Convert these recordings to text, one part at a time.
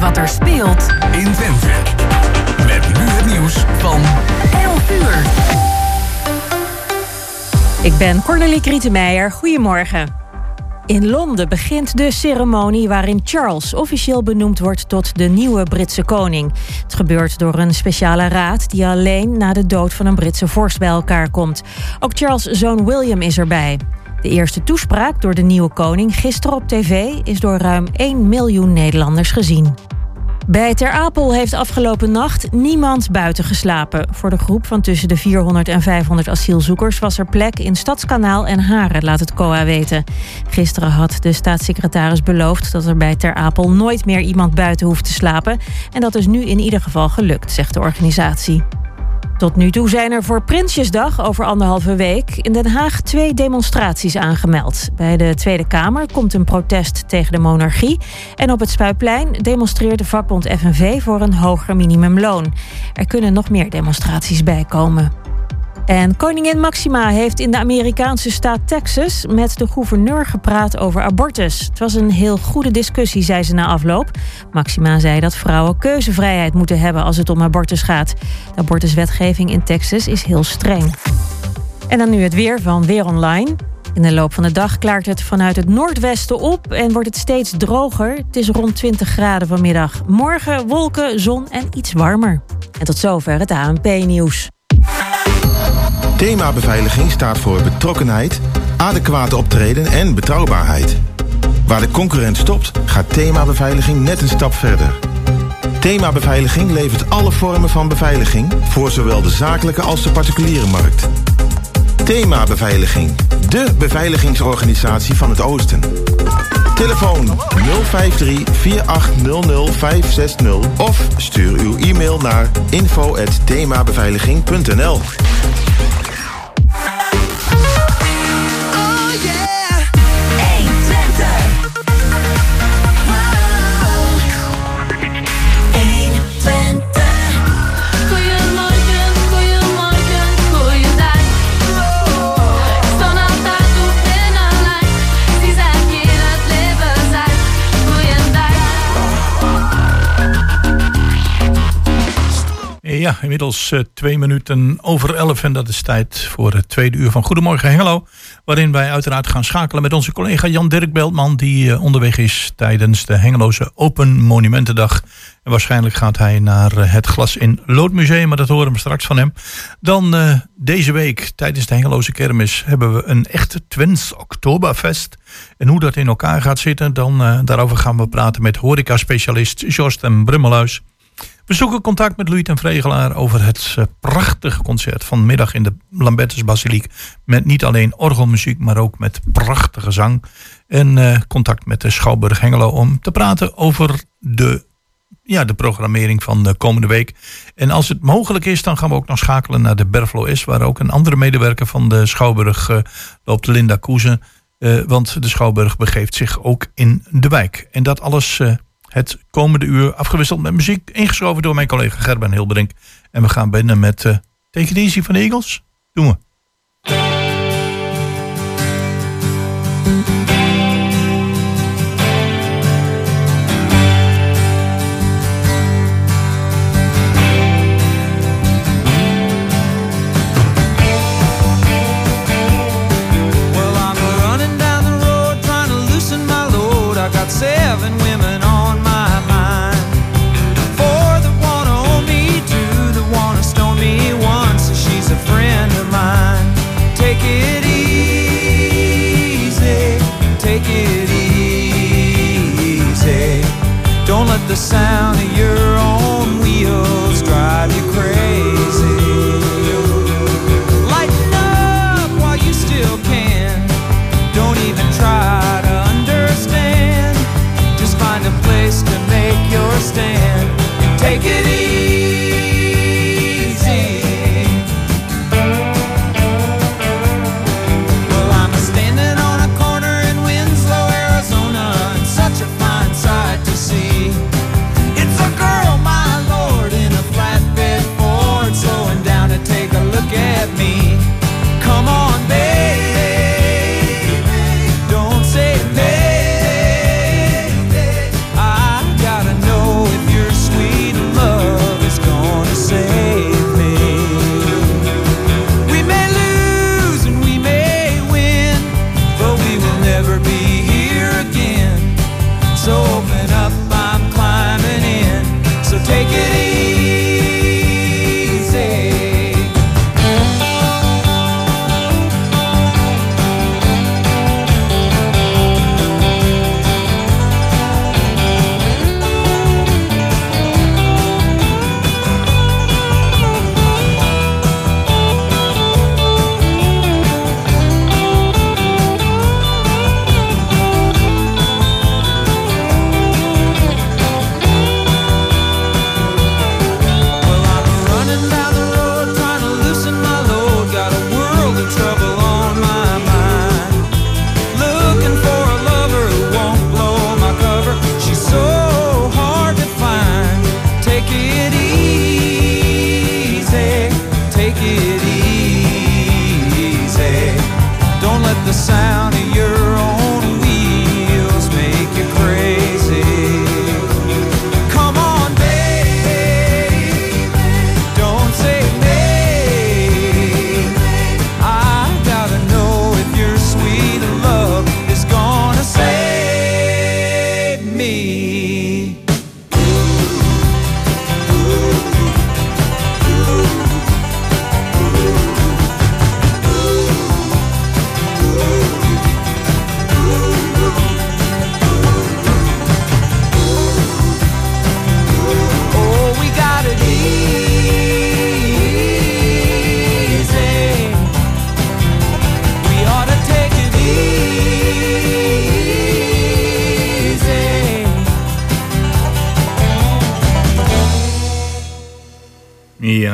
wat er speelt in Twente. Met nu het nieuws van 11 uur. Ik ben Cornelie Krietenmeijer. Goedemorgen. In Londen begint de ceremonie waarin Charles officieel benoemd wordt tot de nieuwe Britse koning. Het gebeurt door een speciale raad die alleen na de dood van een Britse vorst bij elkaar komt. Ook Charles' zoon William is erbij. De eerste toespraak door de nieuwe koning gisteren op tv is door ruim 1 miljoen Nederlanders gezien. Bij Ter Apel heeft afgelopen nacht niemand buiten geslapen. Voor de groep van tussen de 400 en 500 asielzoekers was er plek in Stadskanaal en Haren, laat het COA weten. Gisteren had de staatssecretaris beloofd dat er bij Ter Apel nooit meer iemand buiten hoeft te slapen. En dat is nu in ieder geval gelukt, zegt de organisatie. Tot nu toe zijn er voor Prinsjesdag over anderhalve week in Den Haag twee demonstraties aangemeld. Bij de Tweede Kamer komt een protest tegen de monarchie. En op het Spuiplein demonstreert de vakbond FNV voor een hoger minimumloon. Er kunnen nog meer demonstraties bijkomen. En koningin Maxima heeft in de Amerikaanse staat Texas met de gouverneur gepraat over abortus. Het was een heel goede discussie, zei ze na afloop. Maxima zei dat vrouwen keuzevrijheid moeten hebben als het om abortus gaat. De abortuswetgeving in Texas is heel streng. En dan nu het weer van Weer Online. In de loop van de dag klaart het vanuit het noordwesten op en wordt het steeds droger. Het is rond 20 graden vanmiddag. Morgen wolken, zon en iets warmer. En tot zover het ANP-nieuws. Thema beveiliging staat voor betrokkenheid, adequate optreden en betrouwbaarheid. Waar de concurrent stopt, gaat thema beveiliging net een stap verder. Thema beveiliging levert alle vormen van beveiliging voor zowel de zakelijke als de particuliere markt. Thema beveiliging, de beveiligingsorganisatie van het Oosten. Telefoon 053 4800 560 of stuur uw e-mail naar info@themabeveiliging.nl. Inmiddels uh, twee minuten over elf en dat is tijd voor het tweede uur van Goedemorgen Hengelo. Waarin wij uiteraard gaan schakelen met onze collega Jan Dirk Beltman die uh, onderweg is tijdens de Hengeloze Open Monumentendag. En waarschijnlijk gaat hij naar uh, het Glas in Loodmuseum, maar dat horen we straks van hem. Dan deze week tijdens de Hengeloze Kermis hebben we een echte Twins Oktoberfest. En hoe dat in elkaar gaat zitten, dan daarover gaan we praten met horeca-specialist Jorsten Brummelhuis. We zoeken contact met Louis en Vregelaar over het uh, prachtige concert vanmiddag in de Lambertus Basiliek. Met niet alleen orgelmuziek, maar ook met prachtige zang. En uh, contact met de Schouwburg Hengelo om te praten over de, ja, de programmering van de komende week. En als het mogelijk is, dan gaan we ook nog schakelen naar de Berflo S. Waar ook een andere medewerker van de Schouwburg uh, loopt, Linda Koezen. want de Schouwburg begeeft zich ook in de wijk. En dat alles het komende uur afgewisseld met muziek. Ingeschoven door mijn collega Gerben Hilbrink. En we gaan binnen met uh, Take van de Eagles. Doen we.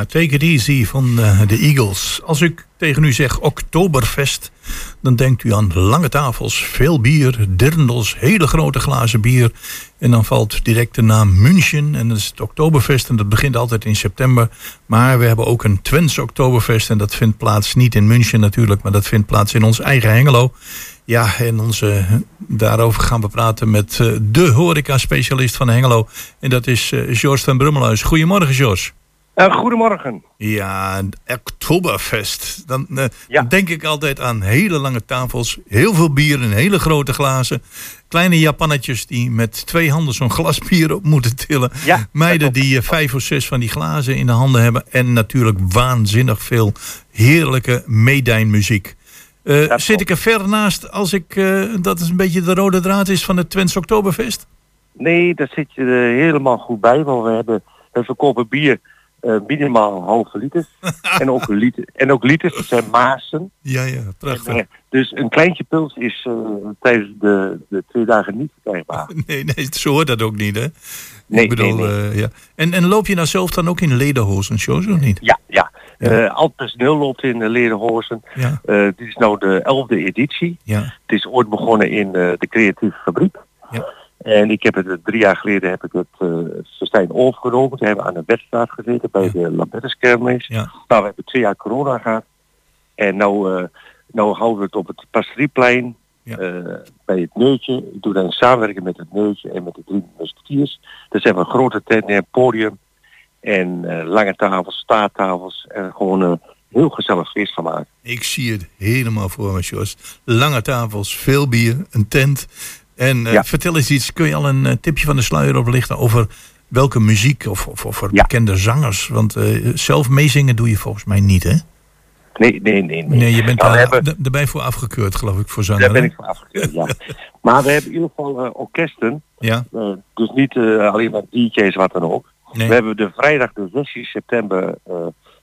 Take It Easy van eh, de Eagles. Als ik tegen u zeg Oktoberfest, dan denkt u aan lange tafels, veel bier, dirndels, hele grote glazen bier. En dan valt direct de naam München en dat is het Oktoberfest en dat begint altijd in september. Maar we hebben ook een Twents Oktoberfest en dat vindt plaats niet in München natuurlijk, maar dat vindt plaats in ons eigen Hengelo. Ja, en onze, daarover gaan we praten met eh, de horeca-specialist van Hengelo. En dat is uh, George van Brummelhuis. Goedemorgen, George. Uh, goedemorgen. Ja, Oktoberfest. Dan, uh, Ja. dan denk ik altijd aan hele lange tafels, heel veel bier in hele grote glazen. Kleine Japannetjes die met twee handen zo'n glas bier op moeten tillen. Ja, Meiden die eh, vijf of zes van die glazen in de handen hebben. En natuurlijk waanzinnig veel heerlijke meedijnmuziek. Eh, zit ik er ver naast als ik, eh, dat is een beetje de rode draad is van het Twents Oktoberfest? Nee, daar zit je er helemaal goed bij, want we hebben we verkopen bier eh, minimaal halve liters. en, ook liter, en ook liters, dat zijn mazen. Ja, ja, prachtig. Eh, dus een kleintje pils is eh, tijdens de, de twee dagen niet verkrijgbaar. Nee, nee, zo hoort dat ook niet, hè? Nee, ik bedoel, nee, nee. eh, ja. En, en loop je nou zelf dan ook in lederhozen, shows of niet? Ja, ja. Ja. Eh, al personeel loopt in de. Ja, Eh, dit is nou de elfde editie. ja, Het is ooit begonnen in eh, de creatieve fabriek. Ja. En ik heb het eh, drie jaar geleden heb ik het uh, Verstijn overgenomen. Toen hebben we aan de wedstrijd gezeten bij Ja. de Lambertuskermis. ja. Nou, we hebben twee jaar corona gehad. En nou, eh, nou houden we het op het Pasterieplein. Ja. eh, bij het Neutje. Ik doe dan samenwerken met het Neutje en met de drie musketiers. Dus hebben we een grote tent en een podium. En lange tafels, staattafels. En gewoon een heel gezellig feest van maken. Ik zie het helemaal voor me, Jos. Lange tafels, veel bier, een tent. En eh, Ja. vertel eens iets, kun je al een eh, tipje van de sluier oplichten over welke muziek of, of, of Ja. bekende zangers? Want eh, zelf meezingen doe je volgens mij niet, hè? Nee, nee, nee. nee. Nee, je bent Nou, daar hebben- d- erbij voor afgekeurd, geloof ik, voor zanger. Daar ben ik van afgekeurd, ja. maar we hebben in ieder geval orkesten. Ja, dus niet alleen maar DJ's, wat dan ook. nee, We hebben de vrijdag de 16 september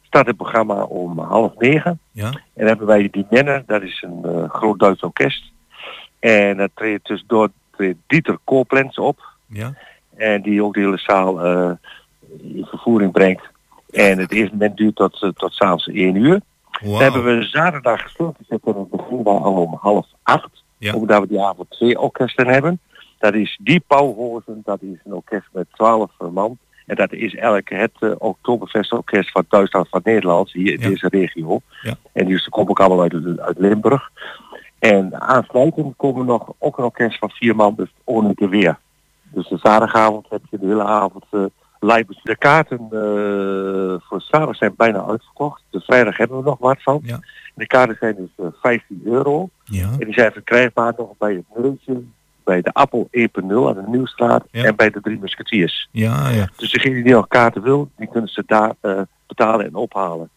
start het programma om half negen. ja, En dan hebben wij die Nenner, dat is een groot Duits orkest. En dat treedt tussendoor treedt Dieter Kooplens op. ja. En die ook de hele zaal eh, in vervoering brengt. En het evenement duurt tot, eh, tot s'avonds 1 uur. Dan hebben we zaterdag gesloten. Dus dan beginnen we al om half acht. Ja. Omdat we die avond twee orkesten hebben. Dat is Die Pauwhozen. Dat is een orkest met 12 man. En dat is eigenlijk het uh, Oktoberfestorkest van Duitsland van Nederland. Hier in Ja. deze regio. Ja. En die komen ook allemaal uit, uit Limburg. En aansluitend komen nog ook een orkest van vier man. Dus Onike Weer. Dus de zaterdagavond heb je de hele avond eh, live. De kaarten eh, voor zaterdag zijn bijna uitverkocht. De vrijdag hebben we nog wat van. Ja. De kaarten zijn dus eh, 15 euro. Ja, En die zijn verkrijgbaar nog bij het Neutje, bij de Appel 1.0 aan de Nieuwstraat Ja. en bij de Drie Musketiers. ja, ja. Dus degene die nog kaarten wil, die kunnen ze daar eh, betalen en ophalen.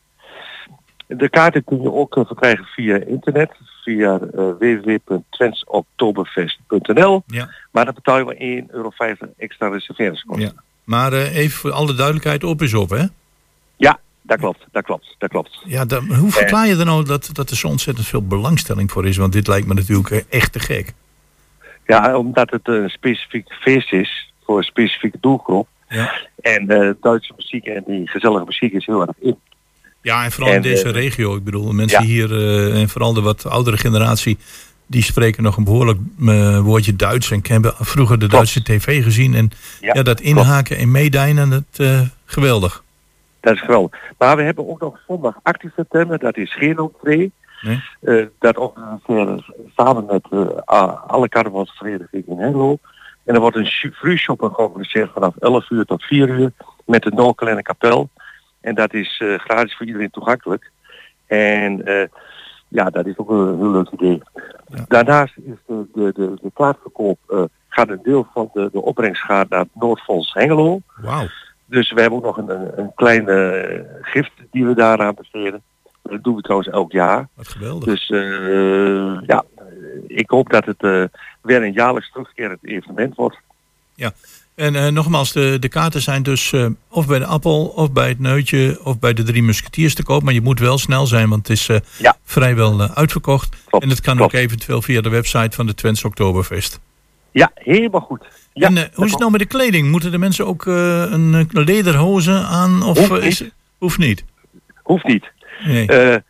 De kaarten kun je ook eh, verkrijgen via internet, via uh, www.twensoktoberfest.nl. Ja. Maar dan betaal je maar 1,50 euro extra reserveringskosten. Ja. Maar eh, even voor alle duidelijkheid, op is op, hè? Ja, dat klopt, dat klopt, dat klopt. Ja, dan, hoe verklaar je dan nou dat, dat er zo ontzettend veel belangstelling voor is? Want dit lijkt me natuurlijk eh, echt te gek. Ja, omdat het een specifiek feest is voor een specifieke doelgroep. Ja. En eh, Duitse muziek en die gezellige muziek is heel erg in. Ja, en vooral in deze regio. Ik bedoel, mensen ja. hier eh, en vooral de wat oudere generatie, die spreken nog een behoorlijk eh, woordje Duits en hebben vroeger de Duitse tv gezien. En ja, Ja, dat inhaken en meedijnen, dat eh, geweldig. Dat is geweldig. Maar we hebben ook nog zondag 18 september, dat is geen entree. Nee? Dat organiseren samen met alle carnavalsverenigingen in Hengelo. En er wordt een free shoppen georganiseerd vanaf 11 uur tot 4 uur met de Noorkleine Kapel. En dat is eh, gratis voor iedereen toegankelijk. En eh, ja, dat is ook een heel leuk idee. Ja. Daarnaast is de, de, de, de kaartverkoop, eh, gaat een deel van de, de opbrengst gaat naar het Noordfonds Hengelo. Wauw. Dus we hebben ook nog een, een, kleine gift die we daaraan besteden. Dat doen we trouwens elk jaar. Wat geweldig. Dus ja, ik hoop dat het weer een jaarlijks terugkerend evenement wordt. En eh, nogmaals, de, de kaarten zijn dus eh, of bij de Appel, of bij het Neutje, of bij de Drie Musketiers te koop. Maar je moet wel snel zijn, want het is eh, Ja. vrijwel uitverkocht. Klopt, en het kan klopt. ook eventueel via de website van de Twents Oktoberfest. Ja, helemaal goed. Ja, en hoe is het nou met de kleding? Moeten de mensen ook een lederhozen aan? Of Hoeft is, niet. Hoeft niet. Hoeft niet. Nee. Er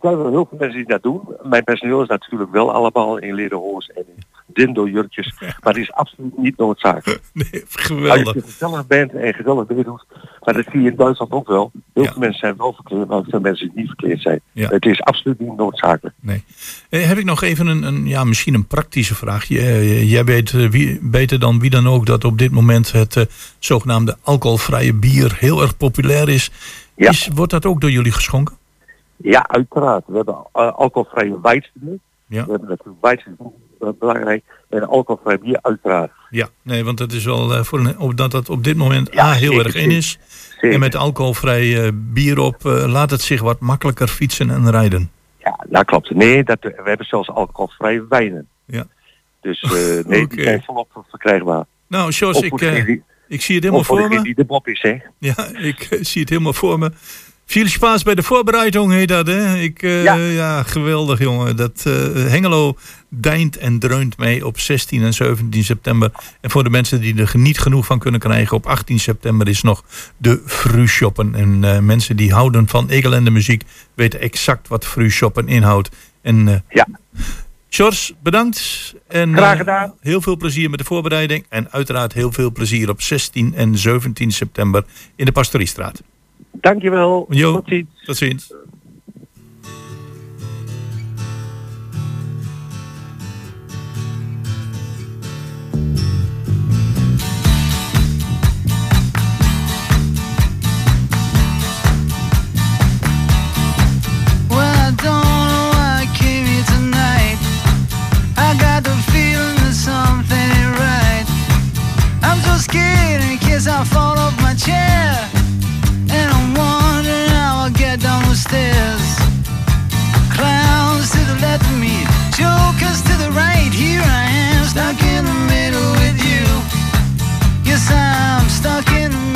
zijn wel heel veel mensen die dat doen. Mijn personeel is natuurlijk wel allemaal in leren hoos en in dindo-jurkjes. Maar het is absoluut niet noodzakelijk. nee Als geweldig. je gezellig bent en gezellig meedoet, maar dat zie je in Duitsland ook wel. Heel Ja. veel mensen zijn wel verkleed, maar veel mensen die niet verkleed zijn. Ja. Het is absoluut niet noodzakelijk. Nee. Eh, heb ik nog even een, een, ja, misschien een praktische vraag. Je- eh, jij weet eh, wie, beter dan wie dan ook dat op dit moment het eh, zogenaamde alcoholvrije bier heel erg populair is. Ja. is. Wordt dat ook door jullie geschonken? Ja, uiteraard. We hebben uh, alcoholvrije wijtstuur. Ja. We hebben natuurlijk wijtstuur, uh, belangrijk. En alcoholvrij bier uiteraard. Ja, nee, want dat is wel eh, voor een, op, dat dat op dit moment Ja, A, heel zeker, erg in is. Zeker. En met alcoholvrij eh, bier op eh, laat het zich wat makkelijker fietsen en rijden. Ja, dat klopt. Nee, dat, we hebben zelfs alcoholvrije wijnen. Ja. Dus eh, nee, Oké. die zijn volop verkrijgbaar. Nou, Jos, ik, eh, ik zie het helemaal voor me. die de Bob is, hè. Ja, ik eh, zie het helemaal voor me. Veel spaas bij de voorbereiding, heet dat, hè? Ik, eh, ja. Ja. geweldig, jongen. Dat eh, Hengelo deint en dreunt mee op 16 en 17 september. En voor de mensen die er niet genoeg van kunnen krijgen, op 18 september is nog de Frühshoppen. En eh, mensen die houden van egelende muziek weten exact wat Frühshoppen inhoudt. En Ja. Sjors, bedankt. En, Graag gedaan. heel veel plezier met de voorbereiding. En uiteraard heel veel plezier op 16 en 17 september in de Pastoriestraat. Dankjewel. Jo, tot ziens. Tot ziens. something right. I'm so scared in case I fall off my chair. Stairs. Clowns to the left of me, jokers to the right. Here I am, stuck in the middle with you. Yes, I'm stuck in the middle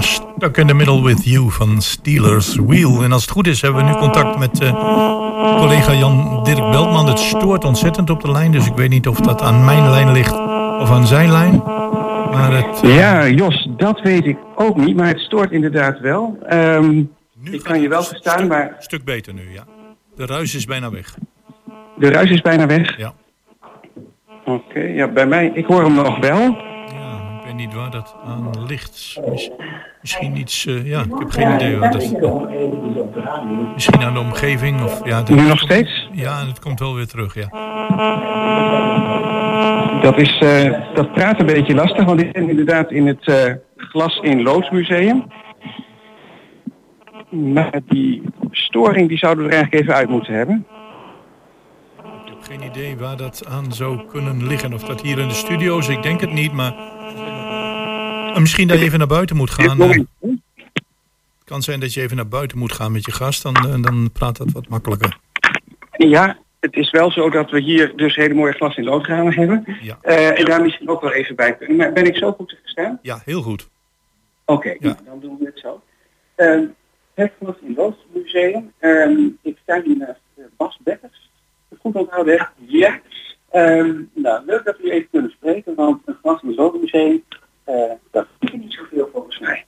Stuck in the Middle with You van Steelers Wheel. En als het goed is hebben we nu contact met uh, collega Jan Dirk Beltman. Het stoort ontzettend op de lijn, dus ik weet niet of dat aan mijn lijn ligt of aan zijn lijn. Maar het, uh... Ja, Jos, dat weet ik ook niet, maar het stoort inderdaad wel. Um, ik kan je wel verstaan, stuk, maar... stuk beter nu, ja. De ruis is bijna weg. De ruis is bijna weg? Ja. Oké, okay, ja, bij mij, ik hoor hem nog wel. Niet waar dat aan ligt. Misschien iets, uh, ja, ik heb geen idee wat dat is. Misschien aan de omgeving of... Ja, nu nog steeds? Ja, en het komt wel weer terug, ja. Dat is, uh, dat praat een beetje lastig, want ik ben inderdaad in het uh, Glas in Loodsmuseum. Maar die storing die zouden we er eigenlijk even uit moeten hebben. Geen idee waar dat aan zou kunnen liggen. Of dat hier in de studio is, ik denk het niet, maar... Misschien dat je even naar buiten moet gaan. Het kan zijn dat je even naar buiten moet gaan met je gast, dan, dan praat dat wat makkelijker. Ja, het is wel zo dat we hier dus hele mooie glas in loodramen hebben. Ja. Uh, en daar misschien ook wel even bij kunnen. Maar ben ik zo goed te verstaan? Ja, heel goed. Oké, okay, ja. dan doen we het zo. Uh, het Glas in Lood Museum. Um, ik sta hier naast Bas Bekkers. Goed onthouden, ja. Um, nou, leuk dat we even kunnen spreken, want een Glas in Museum, uh, dat is niet zoveel volgens mij.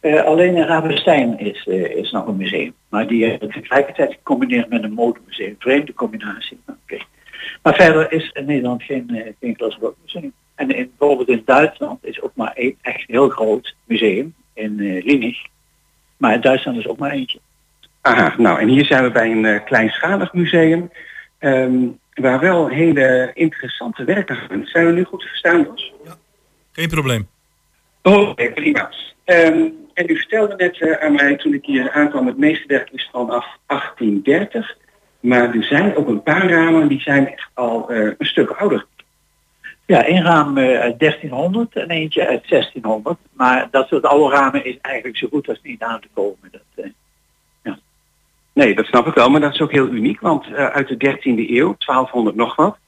Uh, alleen in Ravenstein is, uh, is nog een museum. Maar die uh, tegelijkertijd gecombineerd met een modemuseum. Vreemde combinatie. Oké. Okay. Maar verder is in Nederland geen, geen museum. En in, bijvoorbeeld in Duitsland is ook maar één echt heel groot museum in uh, Linig. Maar in Duitsland is ook maar eentje. Aha, nou en hier zijn we bij een uh, kleinschalig museum. Um, waar wel hele interessante werken gaan. Zijn we nu goed te verstaan, Jos? Ja, geen probleem. Oh, okay, prima. Um, en u vertelde net uh, aan mij toen ik hier aankwam, het meeste werk is vanaf 1830. Maar er zijn ook een paar ramen die zijn echt al uh, een stuk ouder. Ja, één raam uh, uit 1300 en eentje uit 1600. Maar dat soort oude ramen is eigenlijk zo goed als niet aan te komen. Dat. Nee, dat snap ik wel, maar dat is ook heel uniek. Want uit de 13e eeuw, 1200 nog wat,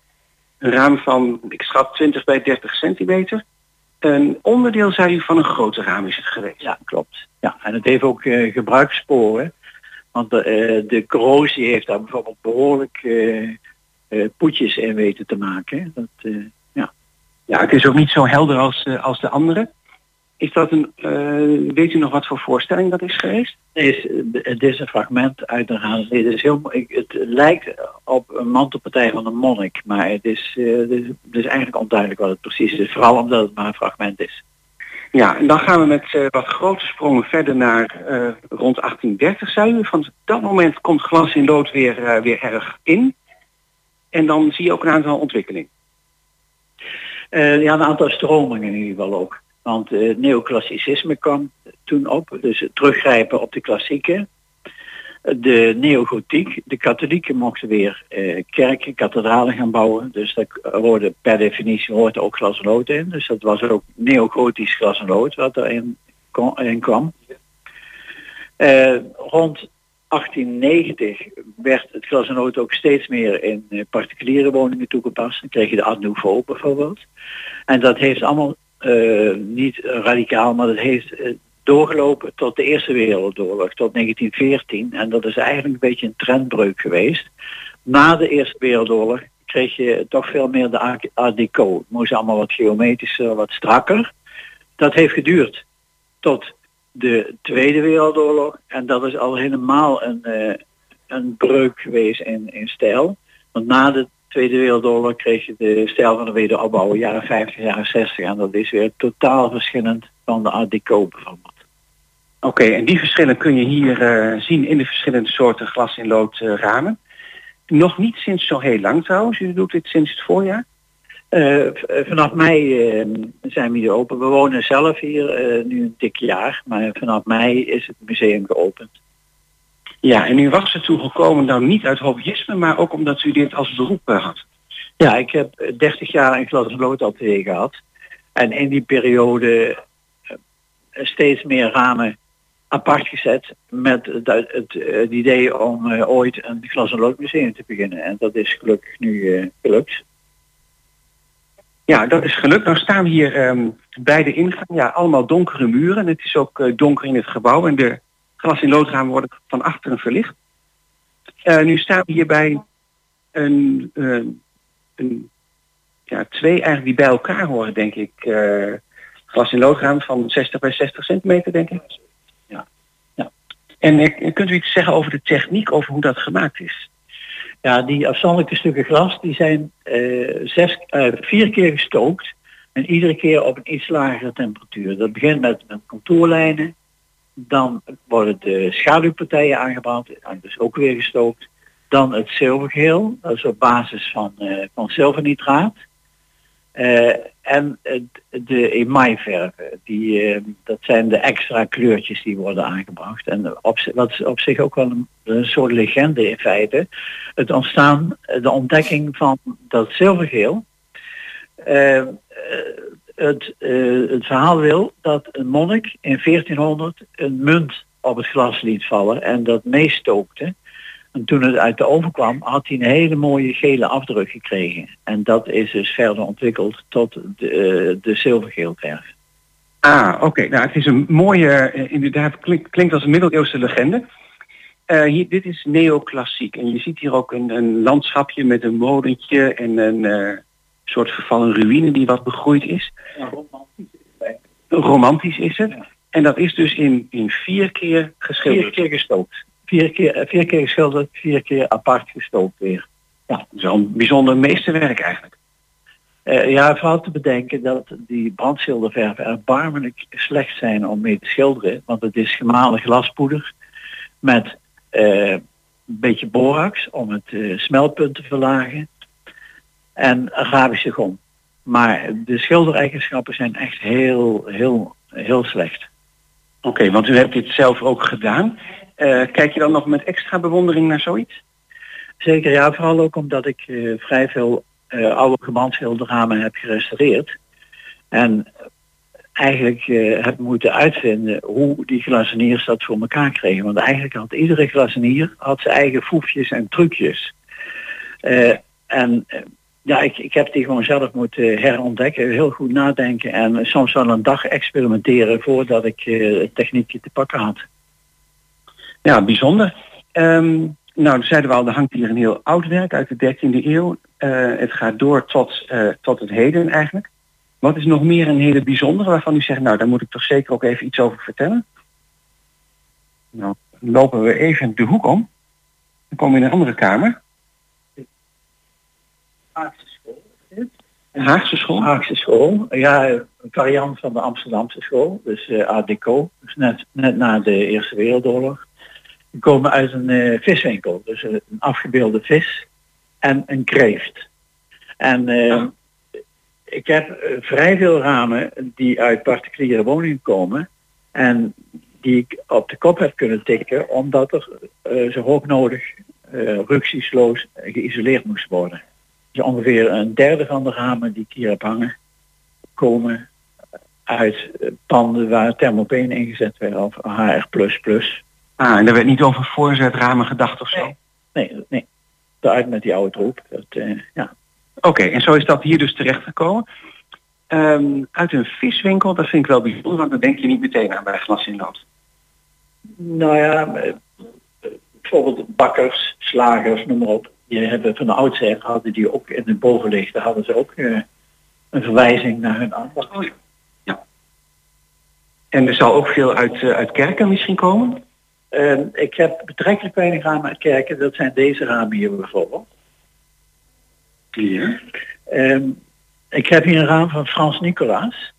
een raam van, ik schat 20 bij 30 centimeter een onderdeel, zei u, van een grote raam is het geweest. Ja, klopt. Ja, en het heeft ook uh, gebruikssporen. Want de, uh, de corrosie heeft daar bijvoorbeeld behoorlijk poetjes in weten te maken. Dat, ja. ja, het is ook niet zo helder als, als de andere. Is dat een, weet u nog wat voor voorstelling dat is geweest? Nee, het is een fragment uit de raam. Het, is heel, het lijkt op een mantelpartij van een monnik, maar het is, het is, het is eigenlijk onduidelijk wat het precies is. Vooral omdat het maar een fragment is. Ja, en dan gaan we met uh, wat grote sprongen verder naar rond 1830, zei u. Van dat moment komt glas in lood weer, weer erg in. En dan zie je ook een aantal ontwikkelingen. ja, een aantal stromingen in ieder geval ook. Want het neoclassicisme kwam toen op, dus het teruggrijpen op de klassieken. De neogotiek, de katholieken mochten weer eh, kerken, kathedralen gaan bouwen. Dus dat hoorde per definitie ook glas en lood in. Dus dat was ook neogotisch glas en lood wat erin in kwam. Eh, rond 1890 werd het glas en lood ook steeds meer in particuliere woningen toegepast. Dan kreeg je de Art Nouveau bijvoorbeeld. En dat heeft allemaal niet radicaal, maar dat heeft uh, doorgelopen tot de Eerste Wereldoorlog, tot 1914. En dat is eigenlijk een beetje een trendbreuk geweest. Na de Eerste Wereldoorlog kreeg je toch veel meer de Art Deco. Moest allemaal wat geometrischer, wat strakker. Dat heeft geduurd tot de Tweede Wereldoorlog. En dat is al helemaal een, uh, een breuk geweest in, in stijl. Want na de Tweede Wereldoorlog kreeg je de stijl van de wederopbouw, jaren 50, jaren 60. En dat is weer totaal verschillend van de Art Deco bijvoorbeeld. Oké, okay, en die verschillen kun je hier uh, zien in de verschillende soorten glas in lood uh, ramen. Nog niet sinds zo heel lang trouwens, u doet dit sinds het voorjaar? Uh, vanaf mei zijn we hier open. We wonen zelf hier nu een dik jaar, maar vanaf mei is het museum geopend. Ja, en u was ertoe gekomen nou niet uit hobbyisme, maar ook omdat u dit als beroep had. Ja, ik heb 30 jaar een glas en lood atelier gehad. En in die periode steeds meer ramen apart gezet met het, het, idee om uh, ooit een glas en loodmuseum te beginnen. En dat is gelukkig nu uh, gelukt. Ja, dat is gelukt. Nou staan we hier ehm, bij de ingang. Ja, allemaal donkere muren. Het is ook eh, donker in het gebouw. En de glas- in loodramen worden van achteren verlicht. Eh, nu staan we hier bij een, eh, een ja, twee eigenlijk die bij elkaar horen, denk ik. eh, glas- in loodramen van 60 bij 60 centimeter, denk ik. Ja. Ja. En kunt u iets zeggen over de techniek, over hoe dat gemaakt is? Ja, die afstandelijke stukken glas die zijn zes, vier keer gestookt. En iedere keer op een iets lagere temperatuur. Dat begint met, met contourlijnen. Dan worden de schaduwpartijen aangebracht. Dus ook weer gestookt. Dan het zilvergeel. Dat is op basis van, eh, van zilvernitraat. Eh, en de emailverven. Die, eh, dat zijn de extra kleurtjes die worden aangebracht. En wat op zich ook wel een, een soort legende in feite het ontstaan, de ontdekking van dat zilvergeel. Het, eh, het verhaal wil dat een monnik in 1400 een munt op het glas liet vallen en dat meestookte. En toen het uit de oven kwam, had hij een hele mooie gele afdruk gekregen. En dat is dus verder ontwikkeld tot de, eh, de zilvergeelverf. Ah, oké. Nou, het is een mooie, eh, inderdaad, klink- klinkt als een middeleeuwse legende. Hier, dit is neoclassiek. En je ziet hier ook een, een landschapje met een molentje en een soort vervallen ruïne die wat begroeid is. Romantisch is het. En dat is dus in, in vier keer Vier geschilderd. keer gestookt. Vier keer, eh, vier keer geschilderd, vier keer apart gestookt weer. Zo'n bijzonder meesterwerk eigenlijk. Eh, ja, vooral te bedenken dat die brandschilderverven erbarmelijk slecht zijn om mee te schilderen. Want het is gemalen glaspoeder met eh, een beetje borax om het eh, smeltpunt te verlagen. En Arabische gom. Maar de schildereigenschappen zijn echt heel, heel, heel slecht. Oké, want u hebt dit zelf ook gedaan. Eh, kijk je dan nog met extra bewondering naar zoiets? Zeker, ja, vooral ook omdat ik eh, vrij veel eh, oude gebrandschilderramen heb gerestaureerd. En eigenlijk heb moeten uitvinden hoe die glazeniers dat voor elkaar kregen. Want eigenlijk had iedere glazenier had zijn eigen foefjes en trucjes. En ja, ik, ik heb die gewoon zelf moeten herontdekken, heel goed nadenken en soms wel een dag experimenteren voordat ik eh, het techniekje te pakken had. Ja, bijzonder. Ehm, nou, zeiden we al, er hangt hier een heel oud werk uit de 13e eeuw. Eh, het gaat door tot, eh, tot het heden eigenlijk. Wat is nog meer een hele bijzondere waarvan u zegt, nou, daar moet ik toch zeker ook even iets over vertellen? Nou, lopen we even de hoek om. Dan komen we in een andere kamer. Een Haagse school. Haagse school, ja, een variant van de Amsterdamse school, dus Art Deco, dus net, net na de Eerste Wereldoorlog. Die komen uit een eh, viswinkel, dus eh, een afgebeelde vis en een kreeft. En ik heb vrij veel ramen die uit particuliere woningen komen en die ik op de kop heb kunnen tikken, omdat er zo hoog nodig rücksichtsloos geïsoleerd moest worden. Dus ongeveer een derde van de ramen die ik hier heb hangen, komen uit eh, panden waar thermopeen ingezet werd of HR++. Ah, en er werd niet over voorzetramen gedacht of zo? Nee, nee. Eruit met die oude troep. Dat, eh, ja. Oké, en zo is dat hier dus terechtgekomen. Ehm, uit een viswinkel, dat vind ik wel bijzonder, want dan denk je niet meteen aan bij glas in lood. Nou ja, bijvoorbeeld bakkers, slagers, noem maar op. Die hebben van de oudsher hadden die ook in het bovenlicht, daar hadden ze ook eh, een verwijzing naar hun ambacht. En er zal ook veel uit, eh, uit kerken misschien komen? Eh, ik heb betrekkelijk weinig ramen uit kerken, dat zijn deze ramen hier bijvoorbeeld. Ja. Ehm, ik heb hier een raam van Frans Nicolaas.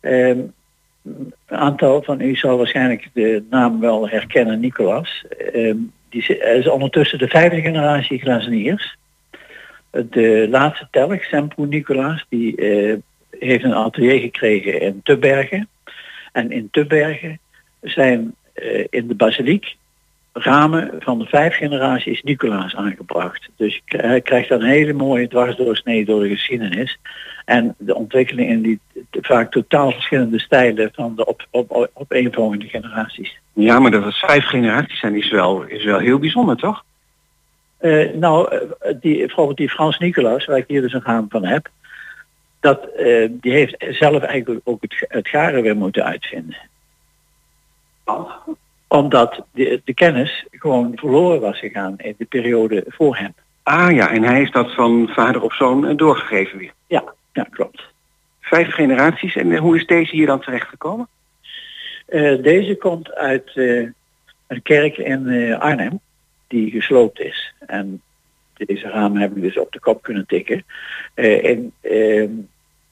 Ehm, aantal van u zal waarschijnlijk de naam wel herkennen, Nicolaas. Ehm, die is ondertussen de vijfde generatie glazeniers. De laatste telg, Sempo Nicolaas, die eh, heeft een atelier gekregen in Tubbergen. En in Tubbergen zijn eh, in de basiliek ramen van de vijf generaties Nicolaas aangebracht. Dus je krijgt dan een hele mooie dwarsdoorsnede door de geschiedenis. En de ontwikkeling in die vaak totaal verschillende stijlen van de op, op, op, opeenvolgende generaties. Ja, maar dat het vijf generaties zijn is wel, is wel heel bijzonder, toch? Eh, nou, eh, die, bijvoorbeeld die Frans Nicolaas, waar ik hier dus een raam van heb, dat, eh, die heeft zelf eigenlijk ook het, het garen weer moeten uitvinden. Omdat de, de kennis gewoon verloren was gegaan in de periode voor hem. Ah ja, en hij heeft dat van vader op zoon doorgegeven weer. Ja, ja klopt. Vijf generaties. En eh, hoe is deze hier dan terechtgekomen? Eh, deze komt uit eh, een kerk in Arnhem die gesloopt is. En deze ramen hebben we dus op de kop kunnen tikken. En ehm,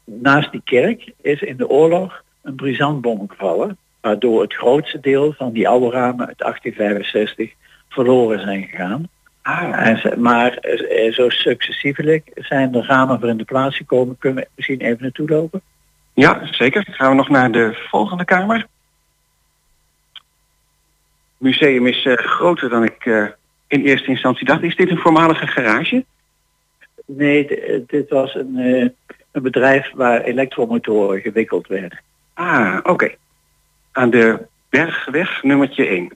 naast die kerk is in de oorlog een brisantbom gevallen, waardoor het grootste deel van die oude ramen uit 1865 verloren zijn gegaan. En ze- maar eh, zo successievelijk zijn de ramen voor in de plaats gekomen. Kunnen we misschien even naartoe lopen? Ja, zeker. Gaan we nog naar de volgende kamer. Het museum is eh, groter dan ik eh, in eerste instantie dacht. Is dit een voormalige garage? Nee, dit was een, een bedrijf waar elektromotoren gewikkeld werden. Ah, oké. Aan de Bergweg nummertje 1.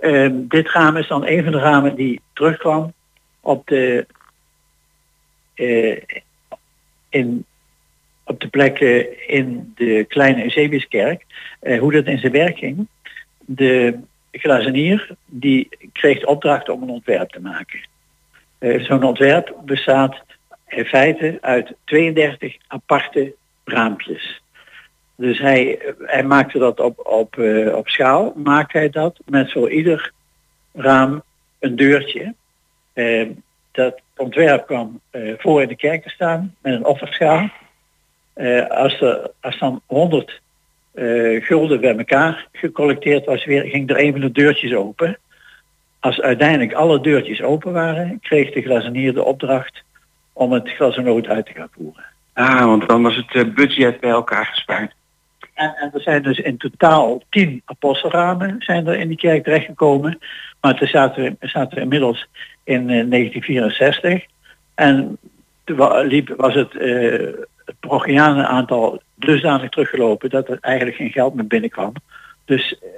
Ehm, dit raam is dan een van de ramen die terugkwam op de, eh, in, op de plekken in de kleine Eusebiuskerk. Eh, hoe dat in zijn werk ging. De glazenier die kreeg opdracht om een ontwerp te maken. Eh, Zo'n ontwerp bestaat in feite uit 32 aparte raampjes. Dus hij, hij maakte dat op, op, eh, op schaal, maakte hij dat met voor ieder raam een deurtje. Eh, dat ontwerp kwam eh, voor in de kerk te staan met een offerschaal. Als, er, als dan 100 eh, gulden bij elkaar gecollecteerd was, weer, ging er een van de deurtjes open. Als uiteindelijk alle deurtjes open waren, kreeg de glazenier de opdracht om het glazenoot uit te gaan voeren. Ah, want dan was het budget bij elkaar gespaard. En, en er zijn dus in totaal tien apostelramen zijn er in die kerk terechtgekomen. Maar toen zaten we, zaten we inmiddels in eh, 1964. En toen liep, was het, eh het parochianen aantal dusdanig teruggelopen dat er eigenlijk geen geld meer binnenkwam. Dus eh,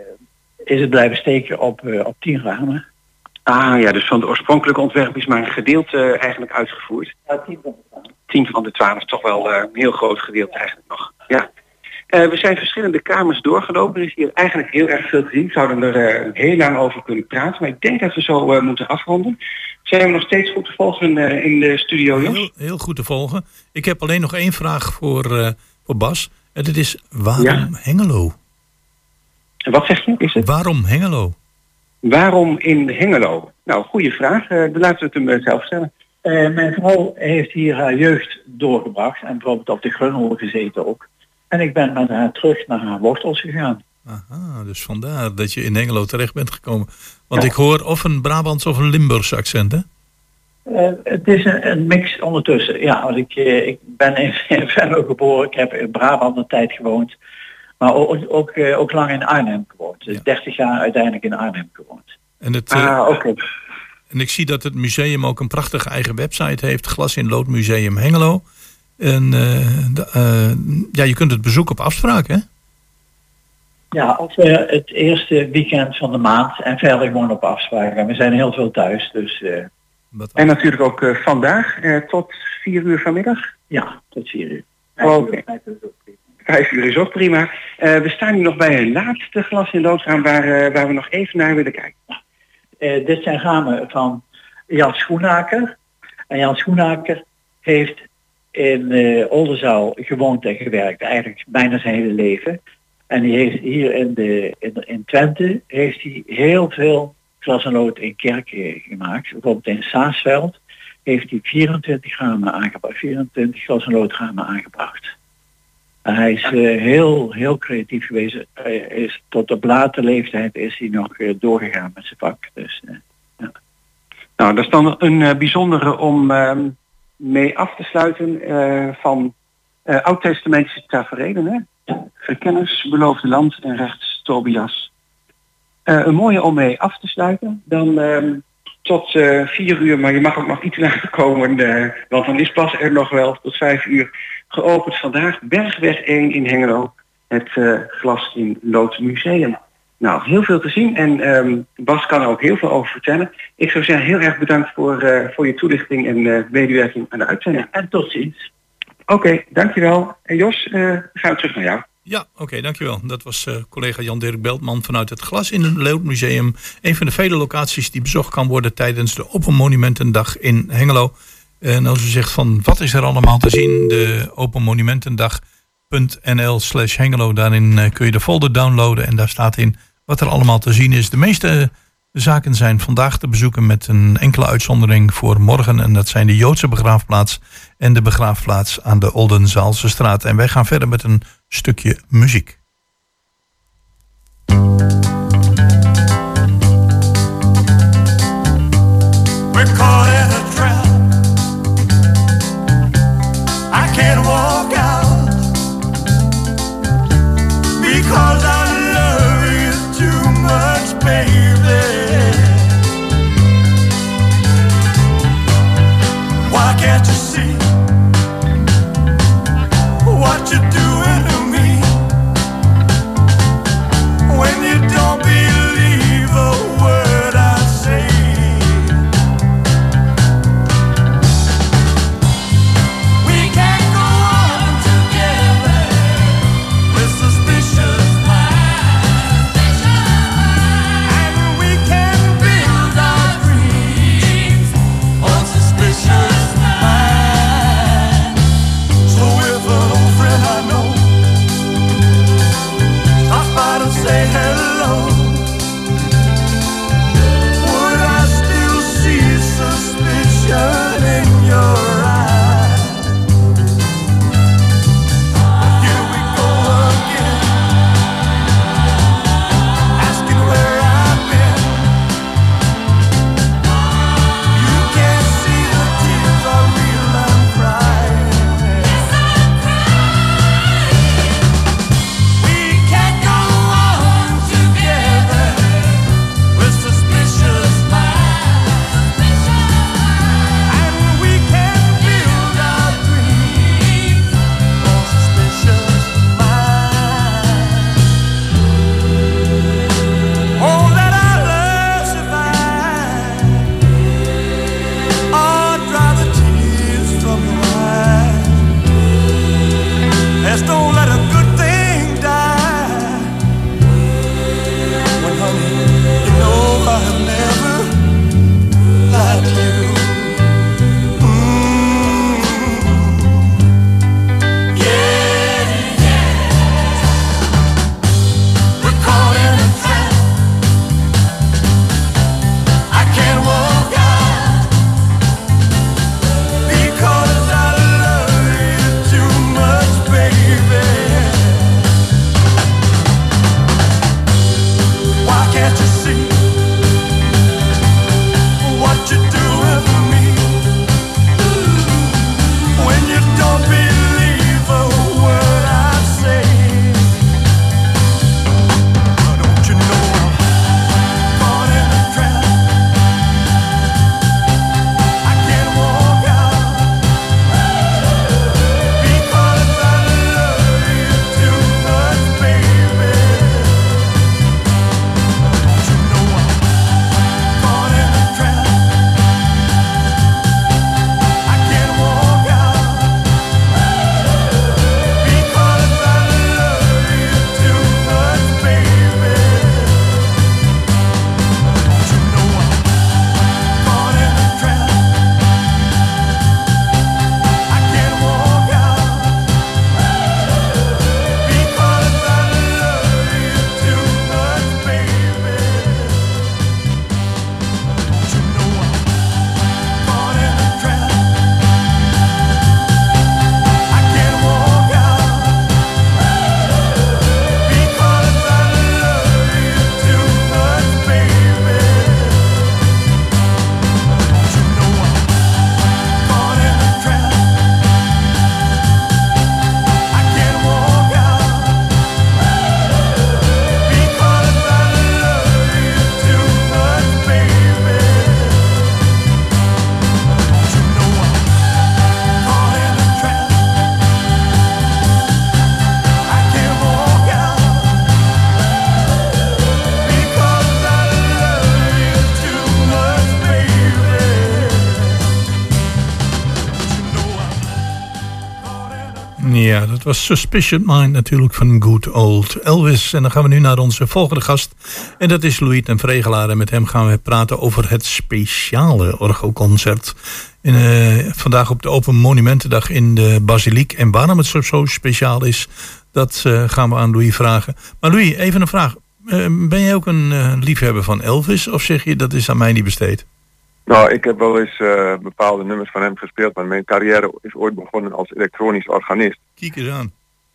is het blijven steken op, eh, op tien ramen. Ah ja, dus van de oorspronkelijke ontwerp is maar een gedeelte eh, eigenlijk uitgevoerd. Ja, tien van de ramen. 10 van de 12 toch wel eh, een heel groot gedeelte eigenlijk nog. Ja. Eh, we zijn verschillende kamers doorgelopen. Er is hier eigenlijk heel erg veel te zien. We zouden er eh, heel lang over kunnen praten. Maar ik denk dat we zo eh, moeten afronden. Zijn we nog steeds goed te volgen eh, in de studio, Jos? Heel, heel goed te volgen. Ik heb alleen nog één vraag voor, eh, voor Bas. En dat is waarom Ja. Hengelo? Wat zeg je? Is het? Waarom Hengelo? Waarom in Hengelo? Nou, goede vraag. Eh, dan laten we het hem zelf stellen. Eh, mijn vrouw heeft hier haar jeugd doorgebracht en bijvoorbeeld op de Grunhol gezeten ook. En ik ben met haar terug naar haar wortels gegaan. Aha, dus vandaar dat je in Hengelo terecht bent gekomen. Want ik hoor of een Brabants of een Limburgs accent, hè? Eh, het is een, een mix ondertussen. Ja, want ik, eh, ik ben in, in Venlo geboren. Ik heb in Brabant een tijd gewoond. Maar ook, ook, eh, ook lang in Arnhem gewoond. Dus Ja. 30 jaar uiteindelijk in Arnhem gewoond. En, het, Ah, oké. en ik zie dat het museum ook een prachtige eigen website heeft. Glas in Lood Museum Hengelo. En eh, eh, ja, je kunt het bezoeken op afspraak, hè? Ja, als we het eerste weekend van de maand en verder gewoon op afspraak. En we zijn heel veel thuis, dus eh, En natuurlijk ook eh, vandaag eh, tot 4 uur vanmiddag. ja, tot 4 uur. Oké. Vijf uur is ook prima. Eh, we staan nu nog bij een laatste glas in loodraam waar, eh, waar we nog even naar willen kijken. Eh, dit zijn ramen van Jan Schoenaker. En Jan Schoenaker heeft in eh Oldenzaal gewoond en gewerkt, eigenlijk bijna zijn hele leven. En die heeft hier in, de, in, in Twente heeft hij heel veel glas en lood in kerken gemaakt. Bijvoorbeeld in Saasveld heeft hij 24 ramen aangebracht, 24 glas en loodramen aangebracht. En hij is eh, heel, heel creatief geweest. Hij is, tot op late leeftijd is hij nog eh, doorgegaan met zijn vak. Dus, Nou, dat is dan een bijzondere om ehm, mee af te sluiten eh, van eh oud-testamentische tafereelen. Verkenners, beloofde land en rechts Tobias. Eh, een mooie om mee af te sluiten. Dan ehm, tot vier uur, maar je mag ook nog iets later komen, want dan is pas er nog wel tot vijf uur geopend vandaag. Bergweg 1 in Hengelo, het Glas in Lood Museum. Nou, heel veel te zien en ehm, Bas kan er ook heel veel over vertellen. Ik zou zeggen heel erg bedankt voor, eh, voor je toelichting en eh, medewerking aan de uitzending. En tot ziens. Oké, dankjewel. En Jos, eh, gaan we terug naar jou. Ja, oké, dankjewel. Dat was eh, collega Jan-Dirk Beltman vanuit het Glas in het Leeuwmuseum. Een van de vele locaties die bezocht kan worden tijdens de Open Monumentendag in Hengelo. En als u zegt van wat is er allemaal te zien, de Open Monumentendag.nl slash Hengelo. Daarin kun je de folder downloaden en daar staat in wat er allemaal te zien is. De meeste zaken zijn vandaag te bezoeken met een enkele uitzondering voor morgen. En dat zijn de Joodse begraafplaats en de begraafplaats aan de Oldenzaalse straat. En wij gaan verder met een stukje muziek. We're dat was Suspicious Mind natuurlijk van Good Old Elvis. En dan gaan we nu naar onze volgende gast. En dat is Louis ten Vregelaar. En met hem gaan we praten over het speciale orgelconcert. Eh, vandaag op de Open Monumentendag in de Basiliek. En waarom het zo, speciaal is, dat eh, gaan we aan Louis vragen. Maar Louis, even een vraag. Eh, ben jij ook een liefhebber van Elvis? Of zeg je dat is aan mij niet besteed? Nou, ik heb wel eens eh, bepaalde nummers van hem gespeeld, maar mijn carrière is ooit begonnen als elektronisch organist. Kijk eens aan.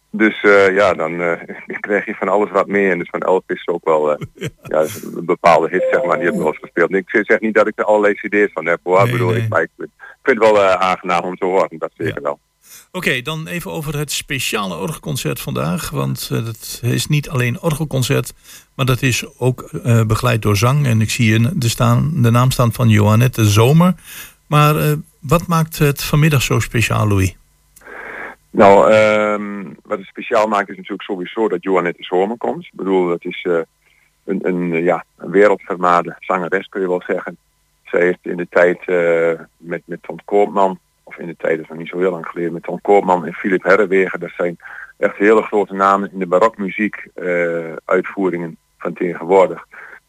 Dus eh, ja, dan eh, krijg je van alles wat meer. En dus van Elvis ook wel ja, dus een bepaalde hit, zeg maar, die heb ik wel eens gespeeld. En ik zeg niet dat ik er allerlei cd's van heb, hoor. Bedoel, ik, maar ik vind het wel aangenaam om te horen, dat zeker wel. Oké, dan even over het speciale orgelconcert vandaag. Want uh, is niet alleen orgelconcert, maar dat is ook uh, begeleid door zang. En ik zie hier de, staan, de naam staan van Johannette Zomer. Maar uh, wat maakt het vanmiddag zo speciaal, Louis? Nou, um, wat het speciaal maakt is natuurlijk sowieso dat Johannette Zomer komt. Ik bedoel, dat is een, een, ja, zangeres, kun je wel zeggen. Zij heeft in de tijd met, met Tom Koopman of in de tijd, dat is nog niet zo heel lang geleden, met Tom Koopman en Philip Herrewegen. Dat zijn echt hele grote namen in de barokmuziek uh, uitvoeringen van tegenwoordig.